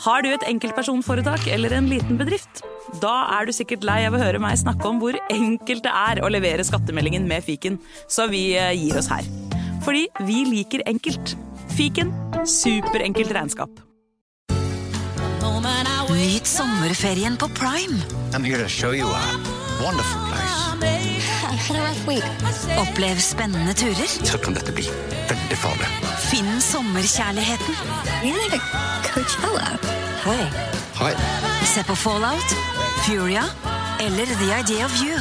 Har du et enkeltpersonforetak eller en liten bedrift? Da er du sikkert lei av å høre meg snakke om hvor enkelt det er å levere skattemeldingen med fiken, så vi eh, gir oss her. Fordi vi liker enkelt. Fiken superenkelt regnskap. Nyt sommerferien på Prime. I'm here to show you a wonderful place. Opplev spennende turer. Så kan dette bli veldig farlig. Finn sommerkjærligheten. You're like Coachella. Hi. Hei. Se på Fallout, Furia eller The Idea of You.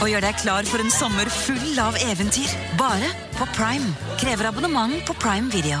Og gjør deg klar for en sommer full av eventyr. Bare på Prime. Krever abonnement på Prime Video.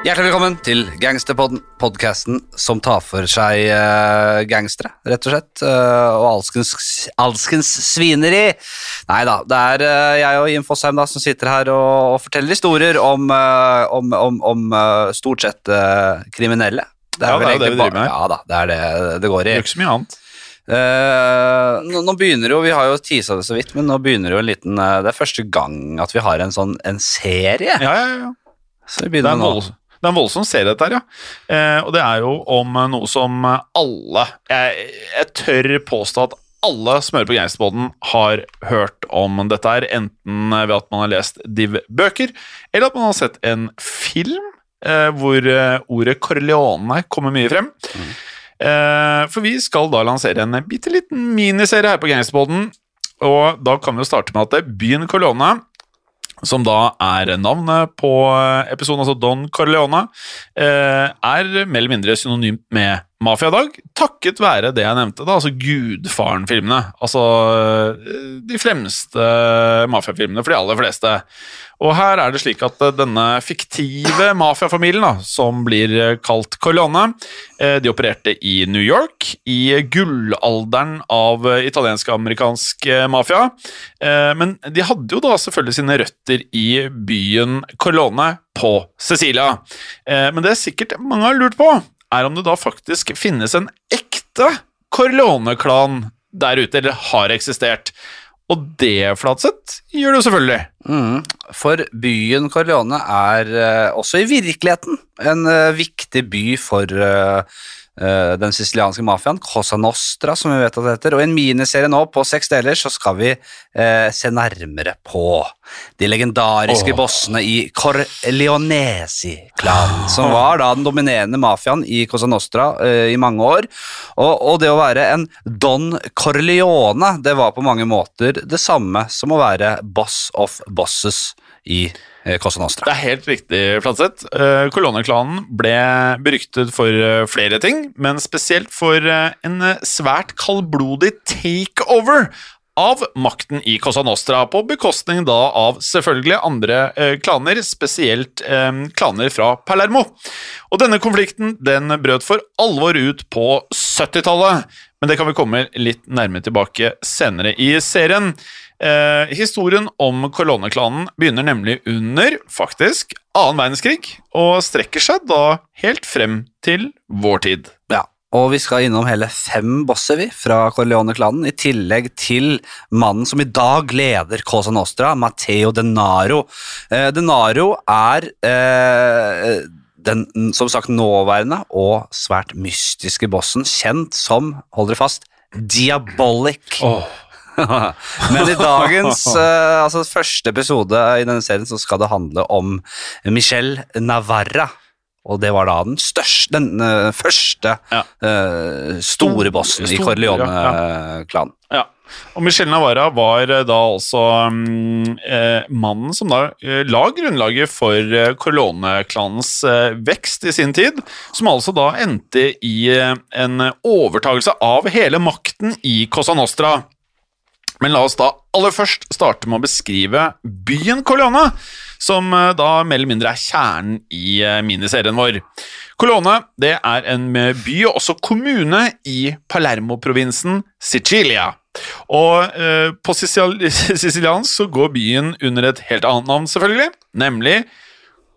Hjertelig velkommen til Gangsterpodden, podkasten som tar for seg uh, gangstere, rett og slett, Uh, og alskens, alskens svineri. Nei da, det er uh, jeg og Jim Fosheim da, som sitter her og, og forteller historier om, om, om, om stort sett kriminelle. Ja, det er det vi driver med. Ja da, det er det det går i. Det er ikke så mye annet. Uh, nå, nå begynner jo, Vi har jo tisa det så vidt, men nå begynner jo en liten uh, Det er første gang at vi har en sånn en serie. Ja, ja, ja. Så vi Det er begynner nå. Det er en voldsom serie, dette her, ja. Eh, og det er jo om eh, noe som alle Jeg, jeg tør påstå at alle som hører på Gangsterpodden, har hørt om dette her, enten ved at man har lest Div-bøker, eller at man har sett en film eh, hvor eh, ordet Corleone kommer mye frem. Eh, for vi skal da lansere en bitte liten miniserie her på Gangsterpodden, og da kan vi jo starte med at byen Corleone som da er navnet på episoden, altså Don Corleone, eh, er mer eller mindre synonymt med Mafiadag, takket være det jeg nevnte, da, altså Gudfaren-filmene. Altså eh, de fremste mafiafilmene for de aller fleste. Og her er det slik at eh, denne fiktive mafiafamilien, som blir eh, kalt Corleone, de opererte i New York, i gullalderen av italiensk-amerikansk mafia. Men de hadde jo da selvfølgelig sine røtter i byen Corleone på Sicilia. Men det er sikkert mange har lurt på, er om det da faktisk finnes en ekte Corleone-klan der ute, eller har eksistert. Og det, Flatseth, gjør det jo selvfølgelig. Mm. For byen Corleone er uh, også i virkeligheten en uh, viktig by for eh, eh, den sicilianske mafiaen, Cosa Nostra, som vi vet at det heter. Og i en miniserie nå på seks deler så skal vi eh, se nærmere på de legendariske oh. bossene i Corleonesi-klanen, som var da den dominerende mafiaen i Cosa Nostra eh, i mange år. Og, og det å være en Don Corleone, det var på mange måter det samme som å være boss of bosses i eh, Det Nostra. er helt riktig, Flatseth. Uh, ble beryktet for eh, flere ting, men spesielt for eh, en eh, svært kaldblodig takeover av makten i Cosa Nostra, på bekostning da av selvfølgelig andre eh, klaner, spesielt eh, klaner fra Palermo. Og denne konflikten den brøt for alvor ut på 70-tallet, men det kan vi komme litt nærmere tilbake senere i serien. Eh, historien om koloneklanen begynner nemlig under, faktisk, annen verdenskrig, og strekker seg da helt frem til vår tid. Ja, og vi skal innom hele fem bosser vi, fra Corleone-klanen, i tillegg til mannen som i dag leder Cosa Nostra, Matteo Denaro. Eh, Denaro er eh, den som sagt nåværende og svært mystiske bossen, kjent som, hold dere fast, Diabolic. Men i dagens uh, altså første episode i denne serien så skal det handle om Michel Navarra. Og det var da den største, den uh, første Ja. uh, store bossen i Corleone-klanen. Ja. Og Michel Navarra var da altså um, eh, mannen som da uh, la grunnlaget for uh, Corleone-klanens vekst i sin tid, som altså da endte i en overtagelse av hele makten i Cosa Nostra. Men la oss da aller først starte med å beskrive byen Colone, som eh, da mer eller mindre er kjernen i eh, miniserien vår. Colone det er en eh, by og også kommune i Palermo-provinsen Sicilia. Og eh, på sicil siciliansk så går byen under et helt annet navn, selvfølgelig, nemlig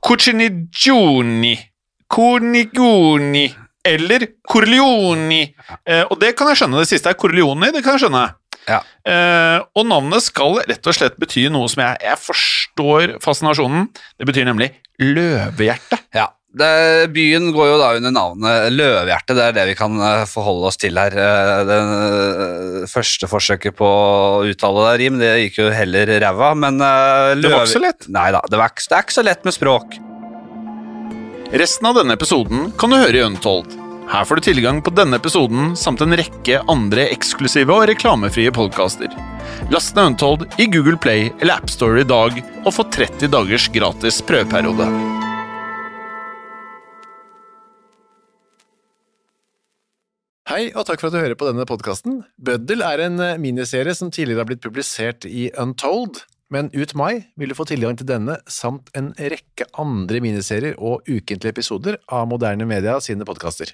Cucinigioni. Cornigoni. Eller Corleoni. Eh, og det kan jeg skjønne. Det siste er Corleoni, det kan jeg skjønne. Ja. Eh, og navnet skal rett og slett bety noe som jeg, jeg forstår fascinasjonen. Det betyr nemlig løvehjerte. Ja. Det, byen går jo da under navnet Løvehjerte, det er det vi kan eh, forholde oss til her. Eh, Det eh, første forsøket på å uttale det rim, det gikk jo heller ræva, men eh, Det var ikke så lett. Nei da, det, var det er ikke så lett med språk. Resten av denne episoden kan du høre i Untold. Her får du tilgang på denne episoden samt en rekke andre eksklusive og reklamefrie podkaster. Last ned Untold i Google Play eller AppStore i dag og få 30 dagers gratis prøveperiode. Hei, og takk for at du hører på denne podkasten. Bøddel er en eh, miniserie som tidligere har blitt publisert i Untold, men ut mai vil du få tilgang til denne samt en rekke andre miniserier og ukentlige episoder av Moderne Media sine podkaster.